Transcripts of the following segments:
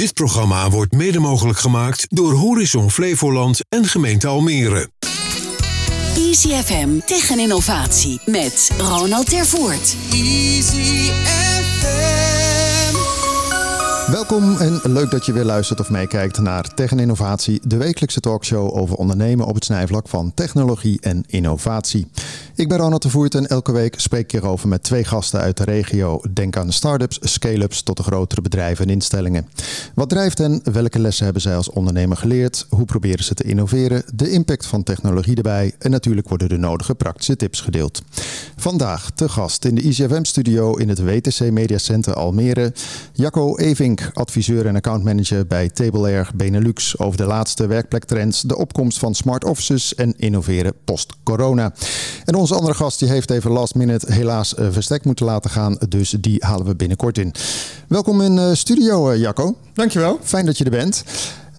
Dit programma wordt mede mogelijk gemaakt door Horizon Flevoland en gemeente Almere. Easy FM tegen innovatie met Ronald Tervoort. Easy Welkom en leuk dat je weer luistert of meekijkt naar Tech en Innovatie, de wekelijkse talkshow over ondernemen op het snijvlak van technologie en innovatie. Ik ben Ronald de Voert en elke week spreek ik hierover met twee gasten uit de regio. Denk aan start-ups, scale-ups tot de grotere bedrijven en instellingen. Wat drijft hen? Welke lessen hebben zij als ondernemer geleerd? Hoe proberen ze te innoveren? De impact van technologie erbij en natuurlijk worden de nodige praktische tips gedeeld. Vandaag te gast in de ICFM-studio in het WTC Media Center Almere, Jacco Evink adviseur en accountmanager bij Table Air Benelux over de laatste werkplektrends, de opkomst van smart offices en innoveren post-corona. En onze andere gast die heeft even last minute helaas uh, verstek moeten laten gaan, dus die halen we binnenkort in. Welkom in uh, studio, uh, Jacco. Dankjewel. Fijn dat je er bent.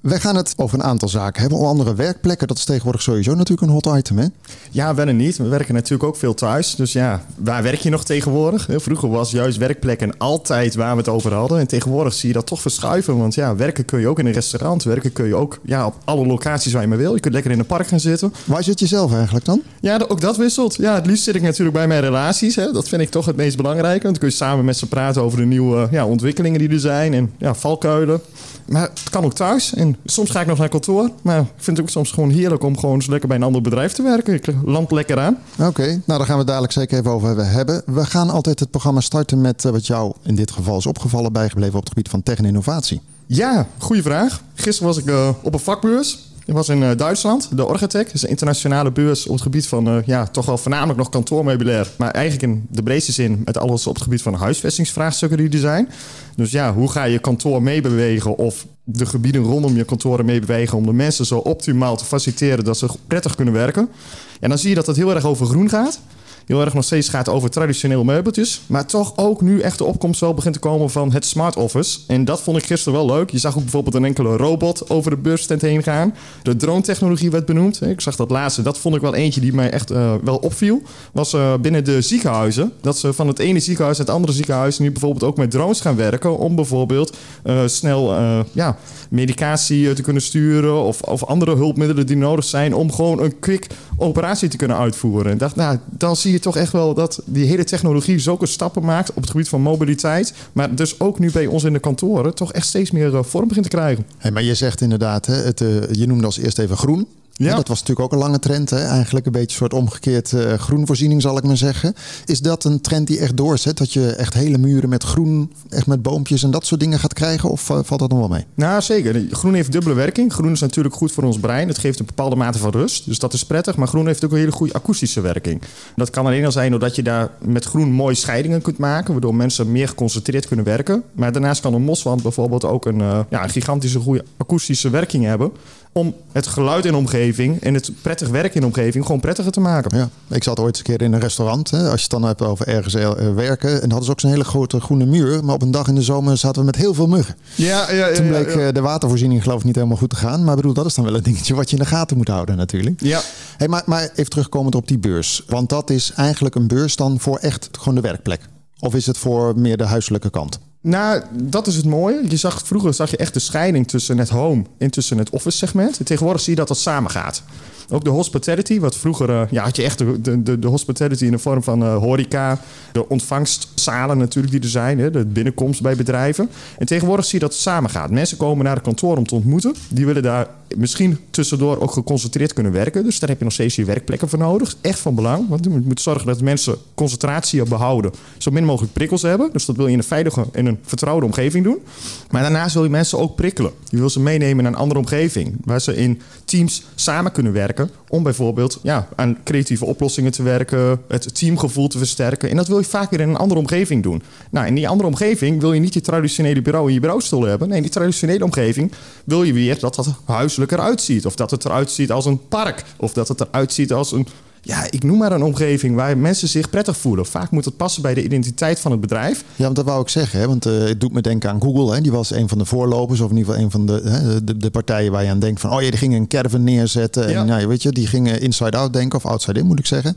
Wij gaan het over een aantal zaken hebben. Onder andere werkplekken. Dat is tegenwoordig sowieso natuurlijk een hot item, hè? Ja, wel en niet. We werken natuurlijk ook veel thuis. Dus ja, waar werk je nog tegenwoordig? Vroeger was juist werkplekken altijd waar we het over hadden. En tegenwoordig zie je dat toch verschuiven. Want ja, werken kun je ook in een restaurant. Werken kun je ook ja, op alle locaties waar je maar wil. Je kunt lekker in een park gaan zitten. Waar zit je zelf eigenlijk dan? Ja, ook dat wisselt. Ja, het liefst zit ik natuurlijk bij mijn relaties. Hè. Dat vind ik toch het meest belangrijke. Want dan kun je samen met ze praten over de nieuwe ja, ontwikkelingen die er zijn. En ja, valkuilen. Maar het kan ook thuis. En soms ga ik nog naar kantoor. Maar ik vind het ook soms gewoon heerlijk om gewoon eens lekker bij een ander bedrijf te werken. Ik land lekker aan. Oké, nou daar gaan we dadelijk zeker even over hebben. We gaan altijd het programma starten met eh, wat jou in dit geval is opgevallen, bijgebleven op het gebied van tech en innovatie. Ja, goede vraag. Gisteren was ik uh, op een vakbeurs. Ik was in uh, Duitsland, de Orgatech. Dat is een internationale beurs op het gebied van uh, ja, toch wel voornamelijk nog kantoormeubilair. Maar eigenlijk in de breedste zin met alles op het gebied van huisvestingsvraagstukken die er zijn. Dus ja, hoe ga je kantoor meebewegen of de gebieden rondom je kantoren meebewegen om de mensen zo optimaal te faciliteren dat ze prettig kunnen werken. En dan zie je dat het heel erg over groen gaat heel erg nog steeds gaat over traditioneel meubeltjes. Maar toch ook nu echt de opkomst wel begint te komen van het smart office. En dat vond ik gisteren wel leuk. Je zag ook bijvoorbeeld een enkele robot over de beursstand heen gaan. De drone-technologie werd benoemd. Ik zag dat laatste. Dat vond ik wel eentje die mij echt uh, wel opviel. Was uh, binnen de ziekenhuizen. Dat ze van het ene ziekenhuis naar het andere ziekenhuis nu bijvoorbeeld ook met drones gaan werken. Om bijvoorbeeld uh, snel ja, medicatie te kunnen sturen. Of, of andere hulpmiddelen die nodig zijn. Om gewoon een quick operatie te kunnen uitvoeren. En dacht, nou, dan zie je toch echt wel dat die hele technologie zulke stappen maakt op het gebied van mobiliteit. Maar dus ook nu bij ons in de kantoren toch echt steeds meer eh, vorm begint te krijgen. Hey, maar je zegt inderdaad, hè, het, uh, je noemde als eerst even groen. Ja. dat was natuurlijk ook een lange trend. Hè? Eigenlijk een beetje een soort omgekeerd uh, groenvoorziening, zal ik maar zeggen. Is dat een trend die echt doorzet? Dat je echt hele muren met groen, echt met boompjes en dat soort dingen gaat krijgen? Of uh, valt dat nog wel mee? Nou, zeker. Groen heeft dubbele werking. Groen is natuurlijk goed voor ons brein. Het geeft een bepaalde mate van rust. Dus dat is prettig. Maar groen heeft ook een hele goede akoestische werking. Dat kan alleen al zijn doordat je daar met groen mooie scheidingen kunt maken. Waardoor mensen meer geconcentreerd kunnen werken. Maar daarnaast kan een moswand bijvoorbeeld ook een, uh, ja, een gigantische goede akoestische werking hebben om het geluid in de omgeving en het prettig werk in de omgeving gewoon prettiger te maken. Ja, ik zat ooit een keer in een restaurant, hè, als je het dan hebt over ergens uh, werken. En hadden ze ook zo'n hele grote groene muur. Maar op een dag in de zomer zaten we met heel veel muggen. Ja, ja, ja Toen bleek ja, ja. de watervoorziening geloof ik niet helemaal goed te gaan. Maar bedoel, dat is dan wel een dingetje wat je in de gaten moet houden natuurlijk. Ja. Hey, maar, maar even terugkomend op die beurs. Want dat is eigenlijk een beurs dan voor echt gewoon de werkplek. Of is het voor meer de huiselijke kant? Nou, dat is het mooie. Je zag, vroeger zag je echt de scheiding tussen het home en tussen het office segment. En tegenwoordig zie je dat dat samen gaat. Ook de hospitality, wat vroeger uh, ja, had je echt de, de, de hospitality in de vorm van uh, horeca, de ontvangstzalen natuurlijk die er zijn, hè, de binnenkomst bij bedrijven. En tegenwoordig zie je dat het samen gaat. Mensen komen naar het kantoor om te ontmoeten. Die willen daar misschien tussendoor ook geconcentreerd kunnen werken. Dus daar heb je nog steeds je werkplekken voor nodig. Echt van belang, want je moet zorgen dat mensen concentratie behouden. Zo min mogelijk prikkels hebben. Dus dat wil je in een veilige en een vertrouwde omgeving doen. Maar daarnaast wil je mensen ook prikkelen. Je wil ze meenemen naar een andere omgeving. Waar ze in teams samen kunnen werken. Om bijvoorbeeld ja, aan creatieve oplossingen te werken. Het teamgevoel te versterken. En dat wil je vaak weer in een andere omgeving doen. Nou, in die andere omgeving wil je niet je traditionele bureau in je bureaustoel hebben. Nee, in die traditionele omgeving wil je weer dat dat huiselijk eruit ziet. Of dat het eruit ziet als een park. Of dat het eruit ziet als een ja, ik noem maar een omgeving waar mensen zich prettig voelen. Vaak moet het passen bij de identiteit van het bedrijf. Ja, want dat wou ik zeggen. Hè? Want uh, het doet me denken aan Google. Hè? Die was een van de voorlopers, of in ieder geval een van de, hè, de, de, partijen waar je aan denkt van, oh ja, die gingen een caravan neerzetten. En nou, weet je, die gingen inside out denken, of outside in moet ik zeggen.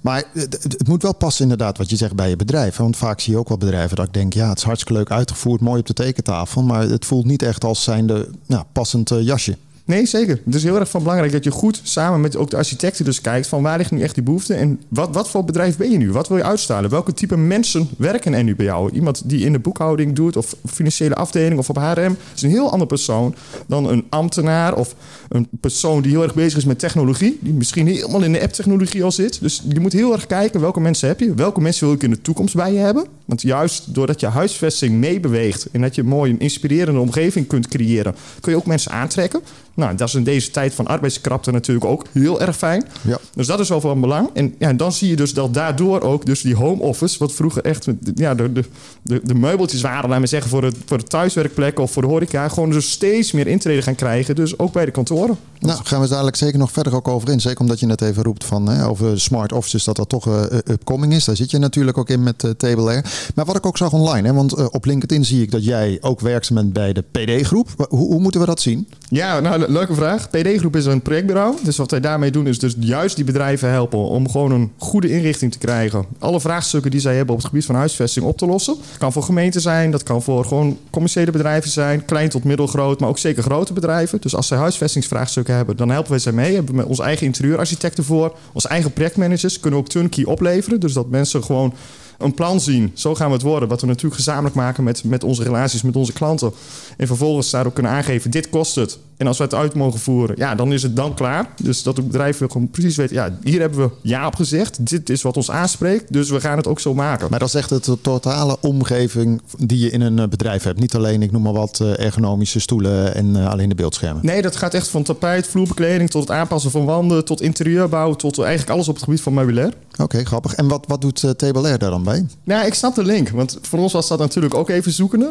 Maar het, het, moet wel passen inderdaad wat je zegt bij je bedrijf. Want vaak zie je ook wel bedrijven dat ik denk, ja, het is hartstikke leuk uitgevoerd, mooi op de tekentafel. Maar het voelt niet echt als zijnde nou, passend uh, jasje. Nee, zeker. Het is heel erg van belangrijk dat je goed samen met ook de architecten dus kijkt van waar ligt nu echt die behoefte en wat, wat voor bedrijf ben je nu? Wat wil je uitstralen? Welke type mensen werken er nu bij jou? Iemand die in de boekhouding doet of financiële afdeling of op HRM is een heel ander persoon dan een ambtenaar of een persoon die heel erg bezig is met technologie, die misschien helemaal in de app-technologie al zit. Dus je moet heel erg kijken welke mensen heb je, welke mensen wil ik in de toekomst bij je hebben. Want juist doordat je huisvesting meebeweegt en dat je mooi een inspirerende omgeving kunt creëren, kun je ook mensen aantrekken. Nou, dat is in deze tijd van arbeidskrapte natuurlijk ook heel erg fijn. Ja. Dus dat is wel van belang. En ja, dan zie je dus dat daardoor ook dus die home office, wat vroeger echt ja, de, de, de, de meubeltjes waren, laten we zeggen, voor, het, voor de thuiswerkplek of voor de horeca, gewoon dus steeds meer intreden gaan krijgen. Dus ook bij de kantoren. Nou, gaan we dadelijk zeker nog verder ook over in. Zeker omdat je net even roept van hè, over smart offices, dat dat toch uh, upcoming is. Daar zit je natuurlijk ook in met uh, Table Air. Maar wat ik ook zag online, hè, want op LinkedIn zie ik dat jij ook werkzaam bent bij de PD-groep. Hoe, hoe moeten we dat zien? Ja, nou, leuke vraag. PD-groep is een projectbureau. Dus wat wij daarmee doen is dus juist die bedrijven helpen om gewoon een goede inrichting te krijgen. Alle vraagstukken die zij hebben op het gebied van huisvesting op te lossen. Dat kan voor gemeenten zijn, dat kan voor gewoon commerciële bedrijven zijn. Klein tot middelgroot, maar ook zeker grote bedrijven. Dus als zij huisvestingsvraagstukken hebben, dan helpen wij ze mee. Hebben we onze eigen interieurarchitecten voor. Onze eigen projectmanagers kunnen ook turnkey opleveren. Dus dat mensen gewoon een plan zien. Zo gaan we het worden. Wat we natuurlijk gezamenlijk maken met, met onze relaties, met onze klanten. En vervolgens daar ook kunnen aangeven, dit kost het. En als we het uit mogen voeren, ja, dan is het dan klaar. Dus dat het bedrijf gewoon precies weet, ja, hier hebben we ja op gezegd. Dit is wat ons aanspreekt, dus we gaan het ook zo maken. Maar dat is echt de totale omgeving die je in een eh, bedrijf hebt. Niet alleen, ik noem maar wat, eh, ergonomische stoelen en eh, alleen de beeldschermen. Nee, dat gaat echt van tapijt, vloerbekleding tot het aanpassen van wanden, tot interieurbouw, tot eigenlijk alles op het gebied van meubilair. Oké, grappig. En wat, wat doet uh, Table Air daar dan bij? Ja, ik snap de link, want voor ons was dat natuurlijk ook even zoekende.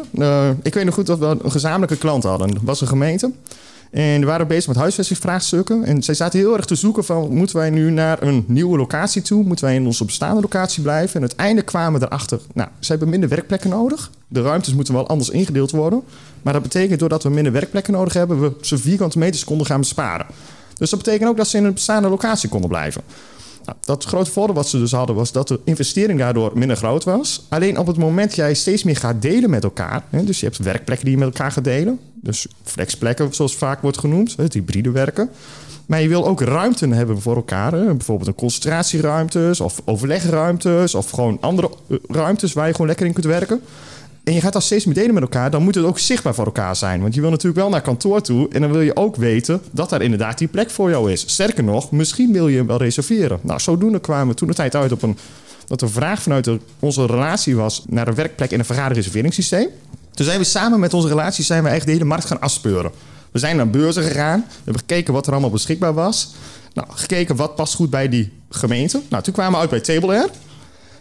ik weet nog goed dat we een gezamenlijke klant hadden. Dat was een gemeente. En we waren bezig met huisvestingsvraagstukken. En zij zaten heel erg te zoeken van... moeten wij nu naar een nieuwe locatie toe? Moeten wij in onze bestaande locatie blijven? En uiteindelijk kwamen we erachter... nou, ze hebben minder werkplekken nodig. De ruimtes moeten wel anders ingedeeld worden. Maar dat betekent doordat we minder werkplekken nodig hebben... we ze vierkante meters konden gaan besparen. Dus dat betekent ook dat ze in een bestaande locatie konden blijven. Nou, dat grote voordeel wat ze dus hadden was dat de investering daardoor minder groot was. Alleen op het moment dat jij steeds meer gaat delen met elkaar, hè, dus je hebt werkplekken die je met elkaar gaat delen, dus flexplekken zoals vaak wordt genoemd, het hybride werken. Maar je wil ook ruimte hebben voor elkaar. Hè? Bijvoorbeeld een concentratieruimtes of overlegruimtes of gewoon andere eh, ruimtes waar je gewoon lekker in kunt werken en je gaat dat steeds meer delen met elkaar, dan moet het ook zichtbaar voor elkaar zijn. Want je wil natuurlijk wel naar kantoor toe en dan wil je ook weten dat daar inderdaad die plek voor jou is. Sterker nog, misschien wil je hem wel reserveren. Nou, zodoende kwamen we toen de tijd uit op een dat de vraag vanuit onze relatie was naar een werkplek in een vergaderreserveringssysteem. Toen zijn we samen met onze relatie zijn we eigenlijk de hele markt gaan afspeuren. We zijn naar beurzen gegaan, we hebben gekeken wat er allemaal beschikbaar was. Nou, gekeken wat past goed bij die gemeente. Nou, toen kwamen we uit bij Table Air.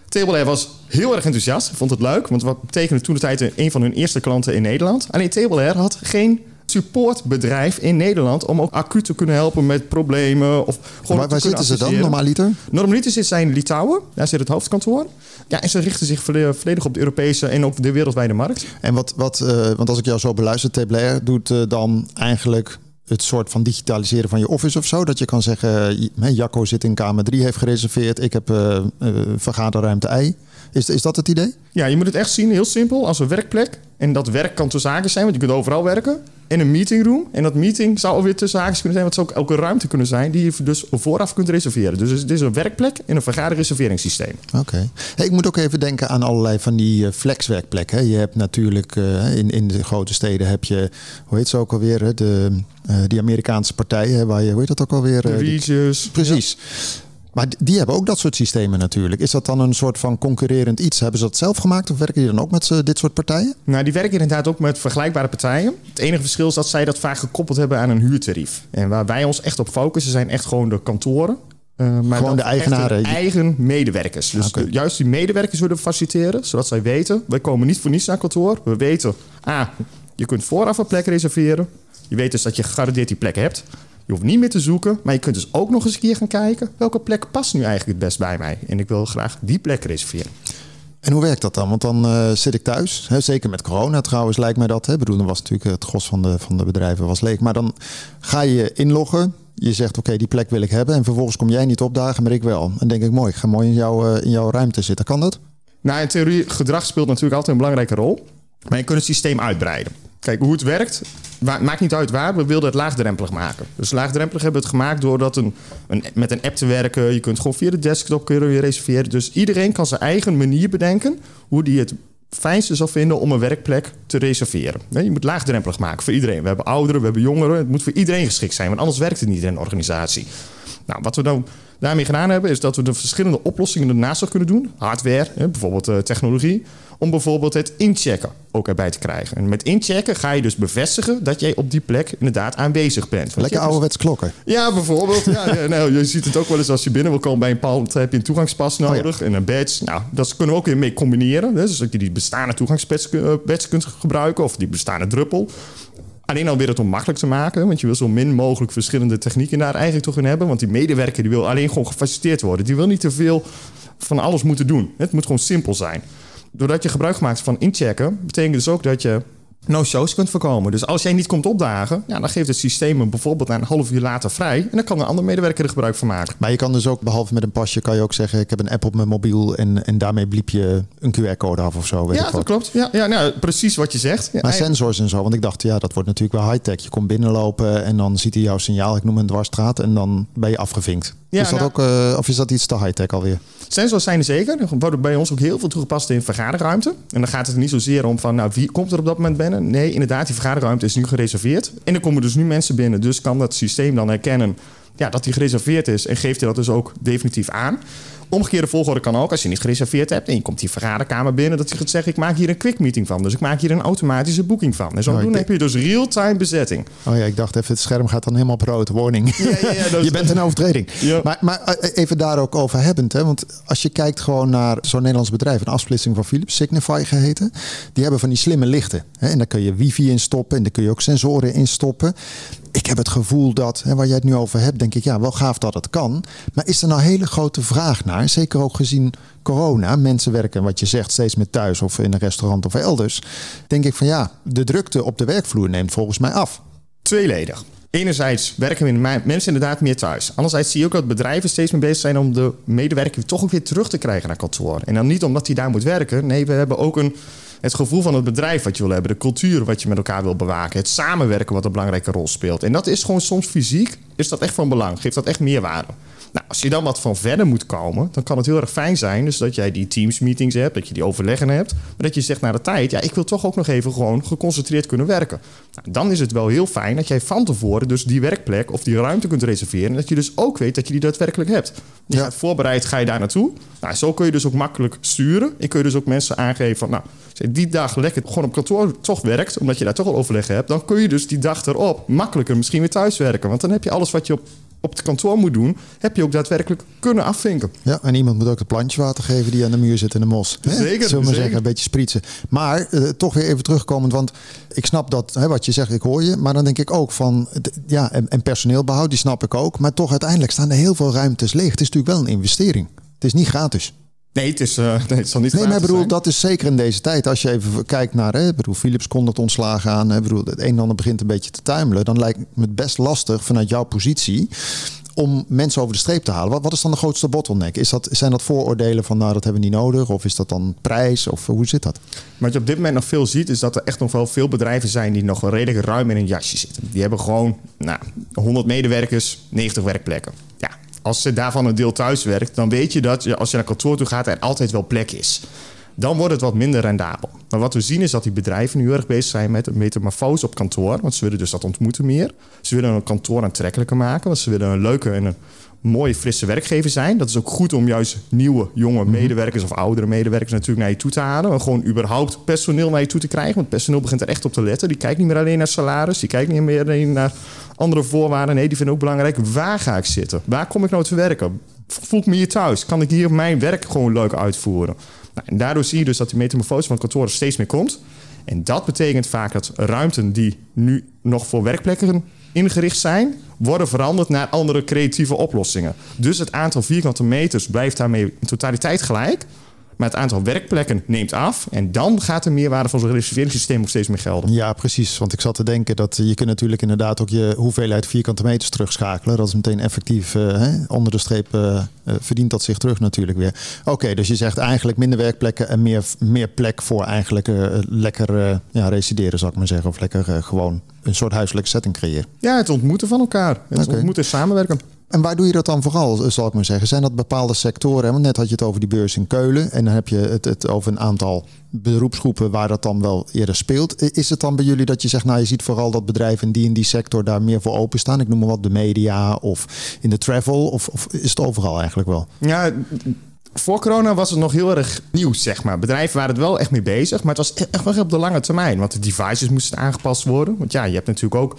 Table Air was heel erg enthousiast. Vond het leuk, want wat betekende toen de tijd een van hun eerste klanten in Nederland. Alleen Table Air had geen supportbedrijf in Nederland om ook acuut te kunnen helpen met problemen. Of gewoon waar, waar zitten ze dan, normaliter? Normaliter zit zij in Litouwen, daar zit het hoofdkantoor. Ja, en ze richten zich volledig op de Europese en op de wereldwijde markt. En wat, wat uh, want als ik jou zo beluister, Table Air doet uh, dan eigenlijk het soort van digitaliseren van je office of zo. Dat je kan zeggen, Jacco zit in kamer 3, heeft gereserveerd. Ik heb uh, uh, vergaderruimte I. Is, is dat het idee? Ja, je moet het echt zien, heel simpel, als een werkplek. En dat werk kan tussen zaken zijn, want je kunt overal werken. In een meetingroom. En dat meeting zou alweer tussen zaken kunnen zijn. Want het zou ook elke ruimte kunnen zijn die je dus vooraf kunt reserveren. Dus het is een werkplek in een vergaderreserveringssysteem. Oké. Hey, ik moet ook even denken aan allerlei van die uh, flexwerkplekken. Je hebt natuurlijk uh, in, in de grote steden heb je, hoe heet ze ook alweer, de, uh, die Amerikaanse partijen waar je, hoe heet dat ook alweer? De. Precies. Ja. Maar die hebben ook dat soort systemen natuurlijk. Is dat dan een soort van concurrerend iets? Hebben ze dat zelf gemaakt of werken die dan ook met dit soort partijen? Nou, die werken inderdaad ook met vergelijkbare partijen. Het enige verschil is dat zij dat vaak gekoppeld hebben aan een huurtarief. En waar wij ons echt op focussen zijn echt gewoon de kantoren. Uh, maar gewoon de eigenaren. eigen medewerkers. Dus okay. juist die medewerkers willen faciliteren, zodat zij weten: wij komen niet voor niets naar kantoor. We weten, ah, je kunt vooraf een plek reserveren. Je weet dus dat je gegarandeerd die plek hebt. Je hoeft niet meer te zoeken, maar je kunt dus ook nog eens een keer gaan kijken... welke plek past nu eigenlijk het best bij mij? En ik wil graag die plek reserveren. En hoe werkt dat dan? Want dan uh, zit ik thuis. Hè, zeker met corona trouwens lijkt mij dat. Hè. bedoel, dan was natuurlijk het gros van de, van de bedrijven was leeg. Maar dan ga je inloggen. Je zegt oké, die plek wil ik hebben. En vervolgens kom jij niet opdagen, maar ik wel. En denk ik mooi, ik ga mooi in, jou, uh, in jouw ruimte zitten. Kan dat? Nou, in theorie, gedrag speelt natuurlijk altijd een belangrijke rol. Maar je kunt het systeem uitbreiden. Kijk, hoe het werkt, maakt niet uit waar. We wilden het laagdrempelig maken. Dus laagdrempelig hebben we het gemaakt door dat een, een, met een app te werken. Je kunt gewoon via de desktop kun je reserveren. Dus iedereen kan zijn eigen manier bedenken hoe die het fijnste zal vinden om een werkplek te reserveren. Je moet laagdrempelig maken voor iedereen. We hebben ouderen, we hebben jongeren. Het moet voor iedereen geschikt zijn, want anders werkt het niet in een organisatie. Nou, wat we dan daarmee gedaan hebben, is dat we de verschillende oplossingen ernaast kunnen doen. Hardware, bijvoorbeeld eh, technologie om bijvoorbeeld het inchecken ook erbij te krijgen. En met inchecken ga je dus bevestigen dat jij op die plek inderdaad aanwezig bent. Lekker ouderwets klokken. Ja, bijvoorbeeld. ja, ja, nou, je ziet het ook wel eens als je binnen wil komen bij een pand, heb je een toegangspas oh nodig en een badge. Nou, dat kunnen we ook weer mee combineren. Dus dat je die bestaande toegangsbadge eh, kunt gebruiken of die bestaande druppel. Alleen alweer het om makkelijk te maken. Want je wil zo min mogelijk verschillende technieken daar eigenlijk toch in hebben. Want die medewerker die wil alleen gewoon gefaciliteerd worden. Die wil niet te veel van alles moeten doen. Het moet gewoon simpel zijn doordat je gebruik maakt van inchecken, betekent dus ook dat je no-shows kunt voorkomen. Dus als jij niet komt opdagen, ja, dan geeft het systeem hem bijvoorbeeld een half uur later vrij. En dan kan een andere medewerker er gebruik van maken. Maar je kan dus ook, behalve met een pasje, kan je ook zeggen: Ik heb een app op mijn mobiel en, en daarmee bliep je een QR-code af of zo. Weet ja, dat klopt. Ja, ja nou, precies wat je zegt. Ja, maar sensors en zo, want ik dacht, ja, dat wordt natuurlijk wel high-tech. Je komt binnenlopen en dan ziet hij jouw signaal, ik noem een dwarsstraat, en dan ben je afgevinkt. Ja, is dat nou, ook, uh, of is dat iets te high-tech alweer? Sensors zijn er zeker. Er worden bij ons ook heel veel toegepast in vergaderruimte. En dan gaat het niet zozeer om van, nou, wie komt er op dat moment binnen? Nee, inderdaad, die vergaderruimte is nu gereserveerd. En er komen dus nu mensen binnen. Dus kan dat systeem dan herkennen ja, dat die gereserveerd is en geeft hij dat dus ook definitief aan. Omgekeerde volgorde kan ook als je niet gereserveerd hebt en je komt die vergaderkamer binnen, dat je gaat zeggen: Ik maak hier een quick meeting van. Dus ik maak hier een automatische boeking van. En zo oh, doen heb je dus real-time bezetting. Oh ja, ik dacht even, het scherm gaat dan helemaal op rood. Warning. Ja, ja, ja, je bent een overtreding. Maar, maar eh, even daar ook over hebbend. Hè? Want als je kijkt gewoon naar zo'n Nederlands bedrijf, een afsplitsing van Philips, Signify geheten. Die hebben van die slimme lichten. Hè? En daar kun je wifi in stoppen en daar kun je ook sensoren in stoppen ik heb het gevoel dat, hè, waar jij het nu over hebt, denk ik, ja, wel gaaf dat het kan. Maar is er nou hele grote vraag naar? Zeker ook gezien corona. Mensen werken, wat je zegt, steeds meer thuis of in een restaurant of elders. Denk ik van ja, de drukte op de werkvloer neemt volgens mij af. Tweeledig. Enerzijds werken we mensen inderdaad meer thuis. Anderzijds zie je ook dat bedrijven steeds meer bezig zijn om de medewerker toch ook weer terug te krijgen naar kantoor. En dan niet omdat hij daar moet werken. Nee, we hebben ook een het gevoel van het bedrijf wat je wil hebben, de cultuur wat je met elkaar wil bewaken, het samenwerken wat een belangrijke rol speelt. En dat is gewoon soms fysiek, is dat echt van belang, geeft dat echt meerwaarde. Nou, als je dan wat van verder moet komen, dan kan het heel erg fijn zijn. Dus dat jij die teams meetings hebt, dat je die overleggen hebt. Maar dat je zegt naar de tijd, ja, ik wil toch ook nog even gewoon geconcentreerd kunnen werken. Nou, dan is het wel heel fijn dat jij van tevoren dus die werkplek of die ruimte kunt reserveren. En dat je dus ook weet dat je die daadwerkelijk hebt. Je ja. gaat voorbereid, ga je daar naartoe. Nou, zo kun je dus ook makkelijk sturen. En kun je dus ook mensen aangeven van, nou, als je die dag lekker gewoon op kantoor toch werkt, omdat je daar toch al overleg hebt, dan kun je dus die dag erop makkelijker misschien weer thuis werken. Want dan heb je alles wat je op op het kantoor moet doen, heb je ook daadwerkelijk kunnen afvinken. Ja, en iemand moet ook het plantje water geven die aan de muur zit in de mos. Zeker. Zullen we maar zeggen, een beetje spritsen. Maar uh, toch weer even terugkomend, want ik snap dat hè, wat je zegt, ik hoor je. Maar dan denk ik ook van, ja, en, en personeelbehoud, die snap ik ook. Maar toch uiteindelijk staan er heel veel ruimtes leeg. Het is natuurlijk wel een investering. Het is niet gratis. Nee, het, is, uh, nee, het zal niet Nee, maar bedoel, dat is zeker in deze tijd. Als je even kijkt naar, hè, bedoel, Philips kondigt ontslagen aan. Hè, bedoel, het een en ander begint een beetje te tuimelen. Dan lijkt me het best lastig vanuit jouw positie om mensen over de streep te halen. Wat, wat is dan de grootste bottleneck? Is dat, zijn dat vooroordelen van nou dat hebben we niet nodig? Of is dat dan prijs? Of hoe zit dat? Wat je op dit moment nog veel ziet, is dat er echt nog wel veel bedrijven zijn die nog redelijk ruim in een jasje zitten. Die hebben gewoon nou, 100 medewerkers, 90 werkplekken. Als ze daarvan een deel thuis werkt, dan weet je dat als je naar kantoor toe gaat, er altijd wel plek is dan wordt het wat minder rendabel. Maar wat we zien is dat die bedrijven nu erg bezig zijn met een metamorfose op kantoor. Want ze willen dus dat ontmoeten meer. Ze willen een kantoor aantrekkelijker maken. Want ze willen een leuke en een mooie, frisse werkgever zijn. Dat is ook goed om juist nieuwe, jonge mhm. medewerkers of oudere medewerkers natuurlijk naar je toe te halen. En gewoon überhaupt personeel naar je toe te krijgen. Want personeel begint er echt op te letten. Die kijkt niet meer alleen naar salaris. Die kijkt niet meer alleen naar andere voorwaarden. Nee, die vinden ook belangrijk. Waar ga ik zitten? Waar kom ik nou te werken? Voel ik me hier thuis? Kan ik hier mijn werk gewoon leuk uitvoeren? Nou, en daardoor zie je dus dat die metamorfose van kantoren steeds meer komt. En dat betekent vaak dat ruimten die nu nog voor werkplekken ingericht zijn, worden veranderd naar andere creatieve oplossingen. Dus het aantal vierkante meters blijft daarmee in totaliteit gelijk. Maar het aantal werkplekken neemt af. En dan gaat de meerwaarde van zo'n reserveringssysteem nog steeds meer gelden. Ja, precies. Want ik zat te denken dat je kunt natuurlijk inderdaad ook je hoeveelheid vierkante meters terugschakelen. Dat is meteen effectief uh, hè? onder de streep uh, verdient dat zich terug natuurlijk weer. Oké, okay, dus je zegt eigenlijk minder werkplekken en meer, meer plek voor eigenlijk lekker ja, resideren, zou ik maar zeggen. Of lekker gewoon een soort huiselijke setting creëren. Ja, het ontmoeten van elkaar. Het okay. ontmoeten samenwerken. En waar doe je dat dan vooral, zal ik maar zeggen? Zijn dat bepaalde sectoren? Net had je het over die beurs in Keulen. En dan heb je het, het over een aantal beroepsgroepen waar dat dan wel eerder speelt. Is het dan bij jullie dat je zegt, nou je ziet vooral dat bedrijven in die en die sector daar meer voor openstaan? Ik noem maar wat de media of in de travel. Of, of is het overal eigenlijk wel? Ja, voor corona was het nog heel erg nieuw, zeg maar. Bedrijven waren er wel echt mee bezig, maar het was echt wel op de lange termijn. Want de devices moesten aangepast worden. Want ja, je hebt natuurlijk ook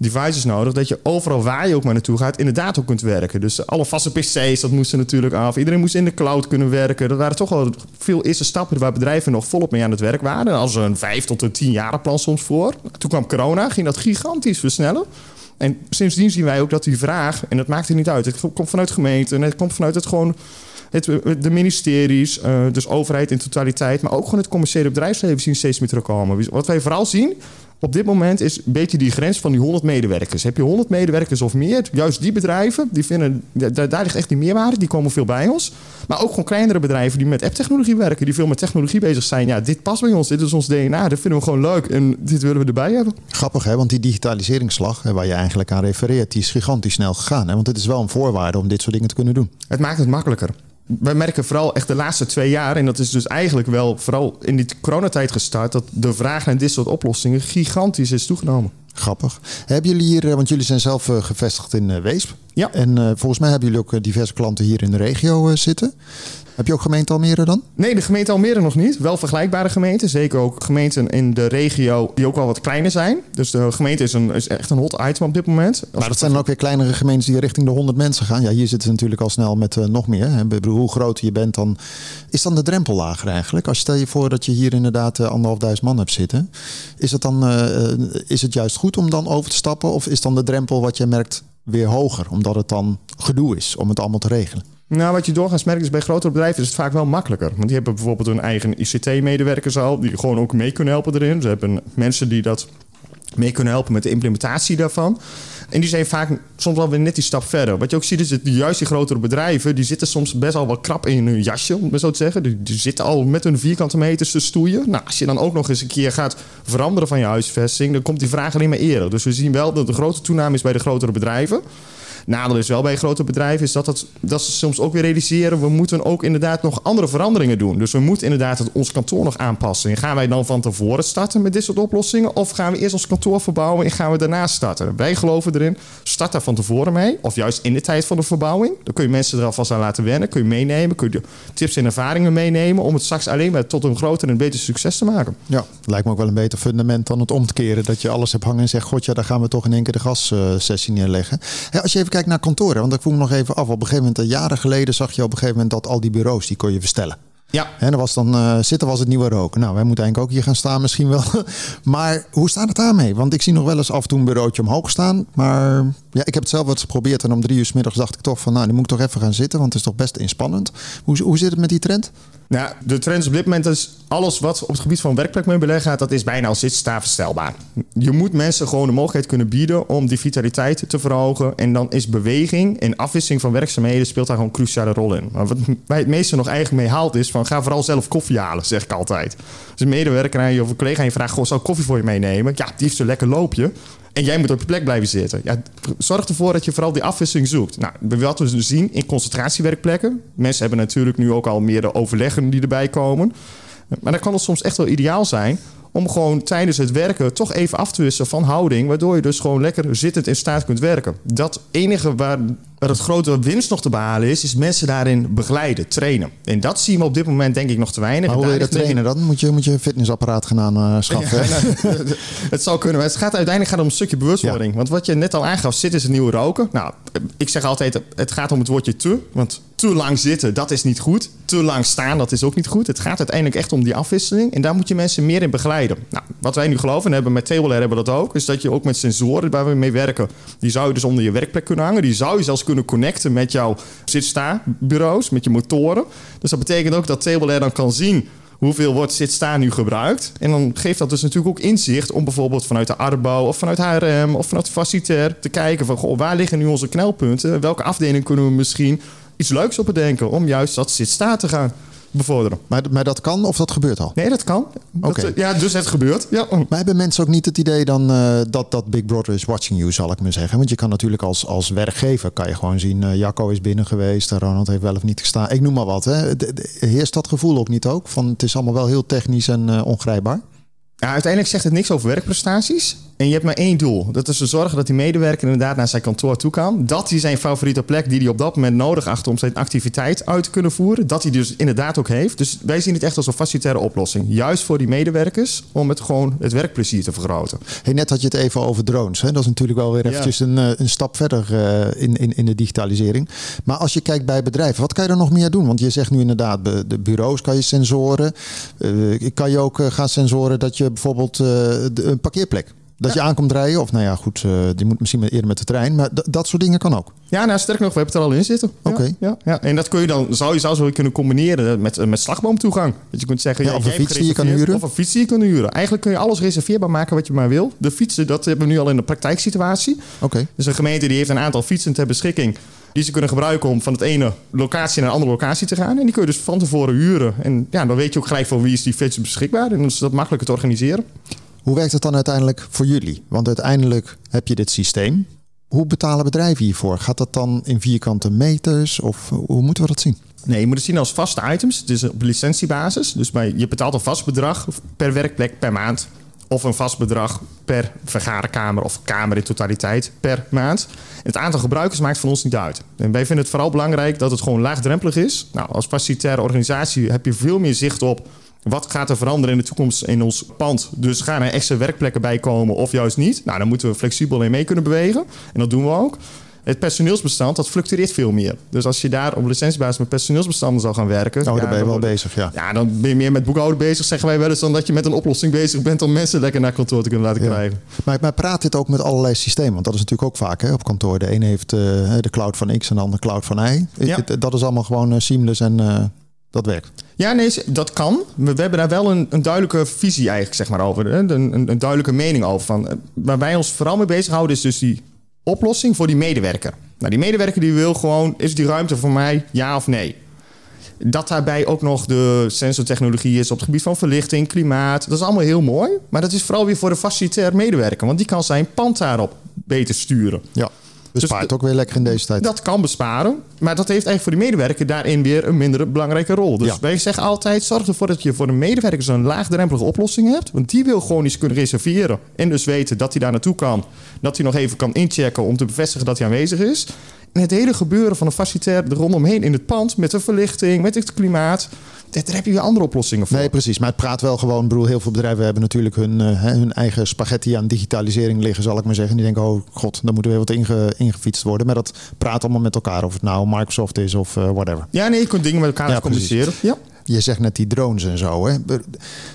devices nodig. Dat je overal waar je ook maar naartoe gaat, inderdaad ook kunt werken. Dus alle vaste PC's, dat moesten natuurlijk af. Iedereen moest in de cloud kunnen werken. Dat waren toch wel veel eerste stappen waar bedrijven nog volop mee aan het werk waren. Als een vijf tot een tien jaren plan soms voor. Toen kwam corona, ging dat gigantisch versnellen. En sindsdien zien wij ook dat die vraag, en dat maakt er niet uit, het komt vanuit gemeenten, het komt vanuit het gewoon het, de ministeries, uh, dus overheid in totaliteit, maar ook gewoon het commerciële bedrijfsleven zien steeds meer terugkomen. Wat wij vooral zien op dit moment is een beetje die grens van die 100 medewerkers. Heb je 100 medewerkers of meer, juist die bedrijven, die vinden, daar, daar ligt echt die meerwaarde, die komen veel bij ons. Maar ook gewoon kleinere bedrijven die met app-technologie werken, die veel met technologie bezig zijn. Ja, dit past bij ons, dit is ons DNA, dat vinden we gewoon leuk en dit willen we erbij hebben. Grappig hè, want die digitaliseringsslag waar je eigenlijk aan refereert, die is gigantisch snel gegaan. Hè? Want het is wel een voorwaarde om dit soort dingen te kunnen doen. Het maakt het makkelijker wij merken vooral echt de laatste twee jaar, en dat is dus eigenlijk wel vooral in die coronatijd gestart, dat de vraag naar dit soort oplossingen gigantisch is toegenomen. Grappig. Hebben jullie hier, eh, want jullie zijn zelf eh, gevestigd in eh, Weesp. Ja. En volgens mij hebben jullie ook diverse klanten hier in de regio zitten. Heb je ook gemeente Almere dan? Nee, de gemeente Almere nog niet. Wel vergelijkbare gemeenten. Zeker ook gemeenten in de regio die ook wel wat kleiner zijn. Dus de gemeente is, een, is echt een hot item op dit moment. maar dat zijn dan ook weer kleinere gemeentes die richting de 100 mensen gaan. Ja, hier zitten ze natuurlijk al snel met uh, nog meer. Hè. Hoe groter je bent, dan is dan de drempel lager eigenlijk. Als je stel je voor dat je hier inderdaad uh, anderhalfduizend man hebt zitten. Is het dan uh, is het juist goed om dan over te stappen? Of is dan de drempel wat je merkt weer hoger? Omdat het dan gedoe is om het allemaal te regelen? Nou, wat je doorgaans merkt is bij grotere bedrijven is het vaak wel makkelijker. Want die hebben bijvoorbeeld hun eigen ICT-medewerkers al, die gewoon ook mee kunnen helpen erin. Ze hebben mensen die dat mee kunnen helpen met de implementatie daarvan. En die zijn vaak soms wel weer net die stap verder. Wat je ook ziet is dat juist die grotere bedrijven... die zitten soms best al wel krap in hun jasje, om het zo te zeggen. Die, die, zitten al met hun vierkante meters te stoeien. Nou, als je dan ook nog eens een keer gaat veranderen van je huisvesting... dan komt die vraag alleen maar eerder. Dus we zien wel dat de grote toename is bij de grotere bedrijven... Nadeel is wel bij grote bedrijven is dat, het, dat ze soms ook weer realiseren... we moeten ook inderdaad nog andere veranderingen doen. Dus we moeten inderdaad het, ons kantoor nog aanpassen. En gaan wij dan van tevoren starten met dit soort oplossingen... of gaan we eerst ons kantoor verbouwen en gaan we daarna starten? Wij geloven erin, start daar van tevoren mee. Of juist in de tijd van de verbouwing. Dan kun je mensen er alvast aan laten wennen. Kun je meenemen, kun je tips en ervaringen meenemen... om het straks alleen maar tot een groter en beter succes te maken. Ja, lijkt me ook wel een beter fundament dan het omkeren. Dat je alles hebt hangen en zegt... god ja, daar gaan we toch in één keer de gassessie neerleggen. als je even kijkt naar kantoren. Want ik voel me nog even af. Op een gegeven moment, jaren geleden, zag je op een gegeven moment dat al die bureaus die kon je verstellen. Ja. En dan was dan uh, zitten was het nieuwe roken. Nou, wij moeten eigenlijk ook hier gaan staan misschien wel. maar hoe staat het daarmee? Want ik zie nog wel eens af en toe een bureautje omhoog staan. Maar ja, ik heb het zelf wat geprobeerd. En om drie uur s middags dacht ik toch van, nou, nu moet ik toch even gaan zitten. Want het is toch best inspannend. Hoe, hoe zit het met die trend? Nou, de trend op dit moment is alles wat op het gebied van werkplekmeubilair gaat, dat is bijna al zitstaafverstelbaar. Je moet mensen gewoon de mogelijkheid kunnen bieden om die vitaliteit te verhogen. En dan is beweging en afwisseling van werkzaamheden speelt daar gewoon een cruciale rol in. Maar wat mij het meeste nog eigenlijk mee haalt is van ga vooral zelf koffie halen, zeg ik altijd. Als een medewerker aan je of een collega aan je vraagt, goh, zou ik koffie voor je meenemen? Ja, die heeft zo lekker loopje. En jij moet op je plek blijven zitten. Ja, zorg ervoor dat je vooral die afwisseling zoekt. Nou, wat we dus zien in concentratiewerkplekken. Mensen hebben natuurlijk nu ook al meer de overleggen die erbij komen. Maar dan kan het soms echt wel ideaal zijn om gewoon tijdens het werken toch even af te wisselen van houding. Waardoor je dus gewoon lekker zittend in staat kunt werken. Dat enige waar Waar het grote winst nog te behalen is, is mensen daarin begeleiden, trainen. En dat zien we op dit moment denk ik nog te weinig. Maar hoe wil je dat trainen dan? Moet je, moet je een fitnessapparaat gaan aanschaffen? Ja, nou, het zou kunnen, maar het gaat uiteindelijk gaat om een stukje bewustwording. Want wat je net al aangaf, zitten is het nieuwe roken. Nou, ik zeg altijd, het gaat om het woordje te. Want te lang zitten, dat is niet goed. Te lang staan, dat is ook niet goed. Het gaat uiteindelijk echt om die afwisseling. En daar moet je mensen meer in begeleiden. Nou, wat wij nu geloven, en hebben met Table hebben we dat ook... is dat je ook met sensoren waar we mee werken... die zou je dus onder je werkplek kunnen hangen. Die zou je zelfs kunnen connecten met jouw zit-sta-bureaus, met je motoren. Dus dat betekent ook dat Table dan kan zien hoeveel wordt zit-staan nu gebruikt. En dan geeft dat dus natuurlijk ook inzicht om bijvoorbeeld vanuit de Arbo of vanuit HRM of vanuit Facitair te kijken van goh, waar liggen nu onze knelpunten? Welke afdeling kunnen we misschien iets leuks op bedenken om juist dat zit-staan te gaan bevorderen? Maar, maar dat kan of dat gebeurt al? Nee, dat kan. Oké. eh, ja, dus het gebeurt. Ja. Maar hebben mensen ook niet het idee dan eh, dat, dat Big Brother is watching you, zal ik maar zeggen? Want je kan natuurlijk als, als werkgever kan je gewoon zien, eh, Jacco is binnen geweest, Ronald heeft wel of niet gestaan. Ik noem maar wat. Hè. De- de- heerst dat gevoel ook niet ook? Van het is allemaal wel heel technisch en ongrijpbaar. Ja, uiteindelijk zegt het niks over werkprestaties. En je hebt maar één doel. Dat is te zorgen dat die medewerker inderdaad naar zijn kantoor toe kan. Dat hij zijn favoriete plek die hij op dat moment nodig acht om zijn activiteit uit te kunnen voeren. Dat hij dus inderdaad ook heeft. Dus wij zien het echt als een facilitaire oplossing. Juist voor die medewerkers om het gewoon het werkplezier te vergroten. Hey, net had je het even over drones. Hè? Dat is natuurlijk wel weer Ja. eventjes een, eh, een stap verder eh, in, in, in de digitalisering. Maar als je kijkt bij bedrijven, wat kan je er nog meer doen? Want je zegt nu inderdaad, de bureaus kan je sensoren. Eh, kan je ook gaan sensoren dat je bijvoorbeeld een parkeerplek... Dat je aankomt rijden, of nou ja, goed, eh, die moet misschien eerder met de trein. Maar dat soort dingen kan ook. Ja, nou sterker nog, we hebben het er al in zitten. Oké. Ja, ja. En dat kun je dan, zou je zelfs wel kunnen combineren met, eh, met slagboomtoegang. Dat je kunt zeggen, Ja, of een fiets die je kan huren. Of een fiets die je kan huren. Eigenlijk kun je alles reserveerbaar maken wat je maar wil. De fietsen, dat hebben we nu al in de praktijksituatie. Oké. Dus een gemeente die heeft een aantal fietsen ter beschikking. Die ze kunnen gebruiken om van het ene locatie naar een andere locatie te gaan. En die kun je dus van tevoren huren. En ja, dan weet je ook gelijk voor wie is die fiets beschikbaar. En dan is dat makkelijker te organiseren. Hoe werkt het dan uiteindelijk voor jullie? Want uiteindelijk heb je dit systeem. Hoe betalen bedrijven hiervoor? Gaat dat dan in vierkante meters? Of hoe moeten we dat zien? Nee, je moet het zien als vaste items. Is op licentiebasis. Dus bij, je betaalt een vast bedrag per werkplek per maand. Of een vast bedrag per vergaderkamer of kamer in totaliteit per maand. Het aantal gebruikers maakt van ons niet uit. En wij vinden het vooral belangrijk dat het gewoon laagdrempelig is. Nou, als facilitaire organisatie heb je veel meer zicht op wat gaat er veranderen in de toekomst in ons pand? Dus gaan er extra werkplekken bij komen of juist niet? Nou, dan moeten we flexibel in mee kunnen bewegen. En dat doen we ook. Het personeelsbestand, dat fluctueert veel meer. Dus als je daar op licentiebasis met personeelsbestanden zal gaan werken... Daar ja, ben je dan wel wordt- bezig, ja. Ja, dan ben je meer met boekhouden bezig, zeggen wij wel eens... dan dat je met een oplossing bezig bent om mensen lekker naar kantoor te kunnen laten Ja. krijgen. Maar, maar praat dit ook met allerlei systemen? Want dat is natuurlijk ook vaak hè, op kantoor. De ene heeft eh, de cloud van X en de andere cloud van Y. Ja. Dat is allemaal gewoon eh, seamless en eh, dat werkt. Ja, nee, dat kan. We, hebben daar wel een, een duidelijke visie eigenlijk zeg maar, over. Een, een, een duidelijke mening over. Van, eh, waar wij ons vooral mee bezighouden is dus die oplossing voor die medewerker. Nou, die medewerker die wil gewoon, is die ruimte voor mij ja of nee? Dat daarbij ook nog de sensortechnologie is op het gebied van verlichting, klimaat. Dat is allemaal heel mooi. Maar dat is vooral weer voor de facilitair medewerker. Want die kan zijn pand daarop beter sturen. Ja. Dus Dus ook weer lekker in deze tijd. Dat kan besparen, maar dat heeft eigenlijk voor die medewerker daarin weer een minder belangrijke rol. Dus Ja. wij zeggen altijd: zorg ervoor dat je voor de medewerker zo'n laagdrempelige oplossing hebt. Want die wil gewoon iets kunnen reserveren. En dus weten dat hij daar naartoe kan. Dat hij nog even kan inchecken om te bevestigen dat hij aanwezig is. Het hele gebeuren van een facilitair rondomheen in het pand, met de verlichting, met het klimaat. Daar heb je weer andere oplossingen voor. Nee, precies. Maar het praat wel gewoon. Ik bedoel, heel veel bedrijven hebben natuurlijk hun, eh, hun eigen spaghetti aan digitalisering liggen, zal ik maar zeggen. Die denken, oh god, dan moet er weer wat inge, ingefietst worden. Maar dat praat allemaal met elkaar. Of het nou Microsoft is of eh, whatever. Ja, nee, je kunt dingen met elkaar Ja, communiceren. Ja. Je zegt net die drones en zo. Hè?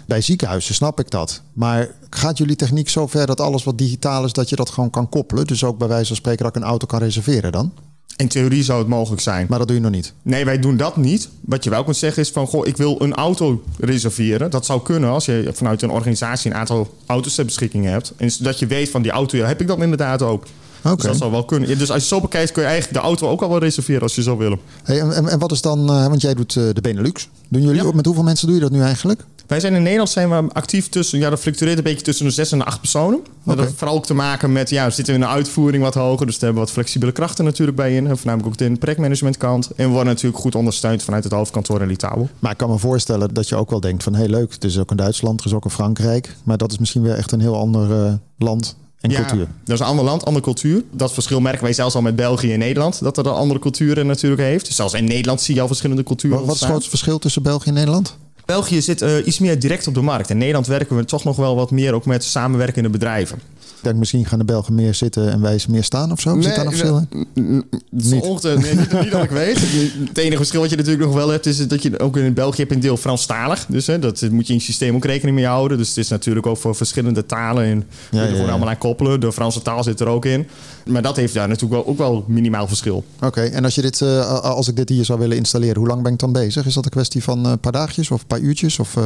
Bij ziekenhuizen snap ik dat. Maar gaat jullie techniek zo ver dat alles wat digitaal is, dat je dat gewoon kan koppelen? Dus ook bij wijze van spreken dat ik een auto kan reserveren dan? In theorie zou het mogelijk zijn. Maar dat doe je nog niet. Nee, wij doen dat niet. Wat je wel kunt zeggen is van, goh, ik wil een auto reserveren. Dat zou kunnen als je vanuit een organisatie een aantal auto's ter beschikking hebt. En dat je weet van die auto ja, heb ik dan inderdaad ook. Dus dat zou wel kunnen. Dus als je zo bekijkt kun je eigenlijk de auto ook al wel reserveren als je zou willen. Hey, en, en, wat is dan, eh, want jij doet eh, de Benelux. Doen jullie, Ja. Met hoeveel mensen doe je dat nu eigenlijk? Wij zijn in Nederland zijn we actief tussen, ja dat fluctueert een beetje tussen de zes en de acht personen. Dat heeft vooral ook te maken met, ja we zitten in de uitvoering wat hoger. Dus daar hebben we wat flexibele krachten natuurlijk bij in. Voornamelijk ook de projectmanagementkant. En we worden natuurlijk goed ondersteund vanuit het hoofdkantoor in Litouwen. Maar ik kan me voorstellen dat je ook wel denkt van... hé leuk, het is ook in Duitsland, er is ook in Frankrijk. Maar dat is misschien weer echt een heel ander eh, land en ja, cultuur. Dat is een ander land, andere cultuur. Dat verschil merken wij zelfs al met België en Nederland. Dat er een andere culturen natuurlijk heeft. Dus zelfs in Nederland zie je al verschillende culturen Wat, wat is het grootste verschil tussen België en Nederland? België zit eh, iets meer direct op de markt. In Nederland werken we toch nog wel wat meer ook met samenwerkende bedrijven. Denk misschien gaan de Belgen meer zitten en wij meer staan of zo. Zit daar nog verschil in? Niet. Nee, niet, niet dat ik weet. Het enige verschil wat je natuurlijk nog wel hebt, is dat je ook in België hebt een deel Franstalig. Dus hè, dat moet je in je systeem ook rekening mee houden. Dus het is natuurlijk ook voor verschillende talen. En ja. allemaal aan koppelen. De Franse taal zit er ook in. Maar dat heeft daar natuurlijk wel, ook wel minimaal verschil. Oké, en als, je dit, eh, als ik dit hier zou willen installeren, hoe lang ben ik dan bezig? Is dat een kwestie van eh, een paar dagjes of een paar uurtjes? Of, eh,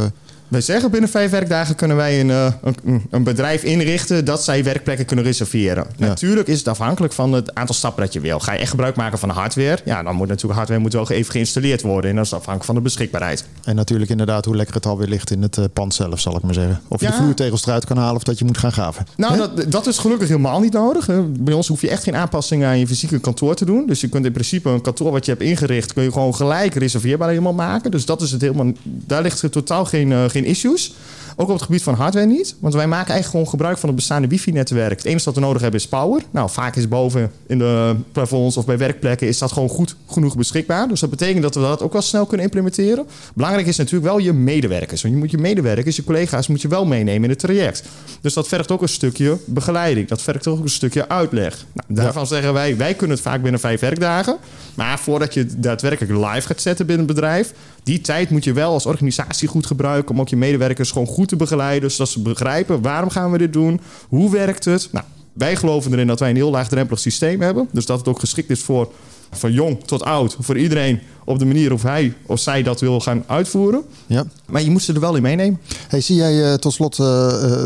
Wij zeggen binnen vijf werkdagen kunnen wij een, eh, een, een bedrijf inrichten dat zij werkplekken kunnen reserveren. Natuurlijk is het afhankelijk van het aantal stappen dat je wil. Ga je echt gebruik maken van hardware? Ja, dan moet natuurlijk hardware moet wel even geïnstalleerd worden. En dat is afhankelijk van de beschikbaarheid. En natuurlijk inderdaad hoe lekker het alweer ligt in het eh, pand zelf, zal ik maar zeggen. Of je Ja. de vloertegels eruit kan halen of dat je moet gaan graven. Nou, dat, dat is gelukkig helemaal niet nodig. Bij ons hoef je echt geen aanpassingen aan je fysieke kantoor te doen. Dus je kunt in principe een kantoor wat je hebt ingericht, kun je gewoon gelijk reserveerbaar helemaal maken. Dus dat is het helemaal. Daar ligt er totaal geen, eh, geen issues. Ook op het gebied van hardware niet. Want wij maken eigenlijk gewoon gebruik van het bestaande wifi-netwerk. Het enige wat we nodig hebben is power. Nou, vaak is boven in de plafonds of bij werkplekken is dat gewoon goed genoeg beschikbaar. Dus dat betekent dat we dat ook wel snel kunnen implementeren. Belangrijk is natuurlijk wel je medewerkers. Want je moet je medewerkers, je collega's, moet je wel meenemen in het traject. Dus dat vergt ook een stukje begeleiding. Dat vergt ook een stukje uitleg. Nou, daarvan zeggen wij, wij kunnen het vaak binnen vijf werkdagen. Maar voordat je daadwerkelijk live gaat zetten binnen het bedrijf, die tijd moet je wel als organisatie goed gebruiken om ook je medewerkers gewoon goed te begeleiden, zodat ze begrijpen waarom gaan we dit doen, hoe werkt het. Nou, wij geloven erin dat wij een heel laagdrempelig systeem hebben, dus dat het ook geschikt is voor van jong tot oud, voor iedereen op de manier of hij of zij dat wil gaan uitvoeren. Ja. Maar je moet ze er wel in meenemen. Hey, zie jij eh, tot slot, eh,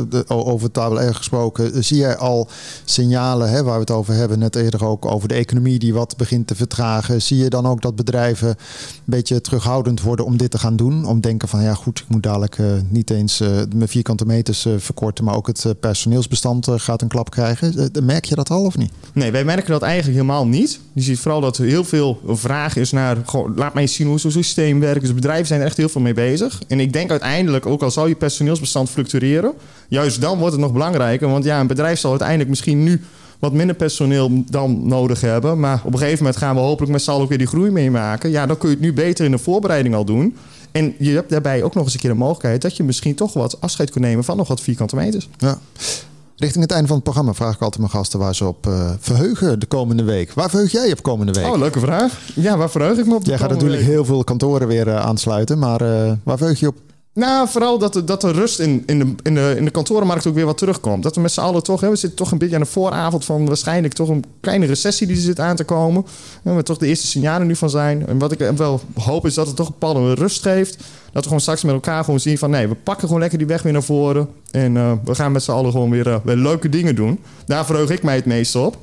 de, over tabel erg gesproken, zie jij al signalen hè, waar we het over hebben, net eerder ook over de economie die wat begint te vertragen. Zie je dan ook dat bedrijven een beetje terughoudend worden om dit te gaan doen? Om denken van ja goed, ik moet dadelijk niet eens mijn vierkante meters verkorten, maar ook het personeelsbestand gaat een klap krijgen. Merk je dat al of niet? Nee, wij merken dat eigenlijk helemaal niet. Je ziet vooral dat er heel veel vraag is naar... Laat mij zien hoe zo'n systeem werkt. Dus bedrijven zijn er echt heel veel mee bezig. En ik denk uiteindelijk, ook al zou je personeelsbestand fluctueren... juist dan wordt het nog belangrijker. Want ja, een bedrijf zal uiteindelijk misschien nu wat minder personeel dan nodig hebben. Maar op een gegeven moment gaan we hopelijk met allen ook weer die groei meemaken. Ja, dan kun je het nu beter in de voorbereiding al doen. En je hebt daarbij ook nog eens een keer de mogelijkheid... dat je misschien toch wat afscheid kunt nemen van nog wat vierkante meters. Ja. Richting het einde van het programma vraag ik altijd mijn gasten waar ze op eh, verheugen de komende week. Waar verheug jij op komende week? Oh, leuke vraag. Ja, waar verheug ik me op? de Jij gaat natuurlijk week? heel veel kantoren weer eh, aansluiten, maar eh, waar verheug je op? Nou, vooral dat, de- dat de rust in, in, de, in, de, in de kantorenmarkt ook weer wat terugkomt. Dat we met z'n allen toch, hè, we zitten toch een beetje aan de vooravond van waarschijnlijk toch een kleine recessie die zit aan te komen. En we toch de eerste signalen nu van zijn. En wat ik wel hoop is dat het toch een bepaalde rust geeft. Dat we gewoon straks met elkaar gewoon zien van nee, we pakken gewoon lekker die weg weer naar voren. En eh, we gaan met z'n allen gewoon weer, eh, weer leuke dingen doen. Daar verheug ik mij het meest op.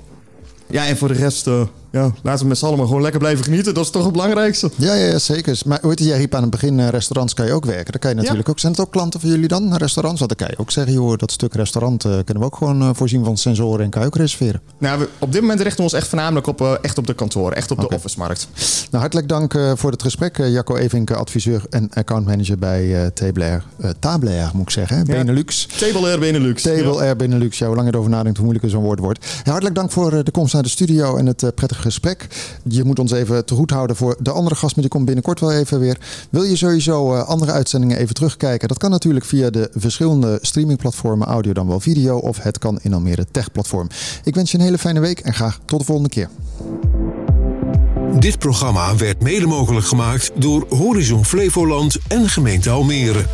Ja, en voor de rest, eh, ja, laten we met z'n allen gewoon lekker blijven genieten. Dat is toch het belangrijkste. Ja, ja, zeker. Maar het, jij riep aan het begin, eh, restaurants kan je ook werken. Dan kan je natuurlijk ook. Zijn het ook klanten van jullie dan, restaurants? Want dan kan je ook zeggen, joh, dat stuk restaurant eh, kunnen we ook gewoon eh, voorzien van sensoren en kan je ook reserveren. Nou, we, op dit moment richten we ons echt voornamelijk op, echt op de kantoren, echt op de office-markt. Nou, hartelijk dank voor het gesprek. Jacco Evink, adviseur en accountmanager bij Tabler. Tabler, moet ik zeggen. hè? Benelux. Table Air Benelux. Table Ja. Air Benelux. Ja, hoe langer erover nadenkt, hoe moeilijker zo'n woord wordt. Ja, hartelijk dank voor de komst naar de studio en het prettige gesprek. Je moet ons even te goed houden voor de andere gast, maar die komt binnenkort wel even weer. Wil je sowieso eh, andere uitzendingen even terugkijken? Dat kan natuurlijk via de verschillende streamingplatformen, audio dan wel video, of het kan in Almere Tech Platform. Ik wens je een hele fijne week en graag tot de volgende keer. Dit programma werd mede mogelijk gemaakt door Horizon Flevoland en gemeente Almere.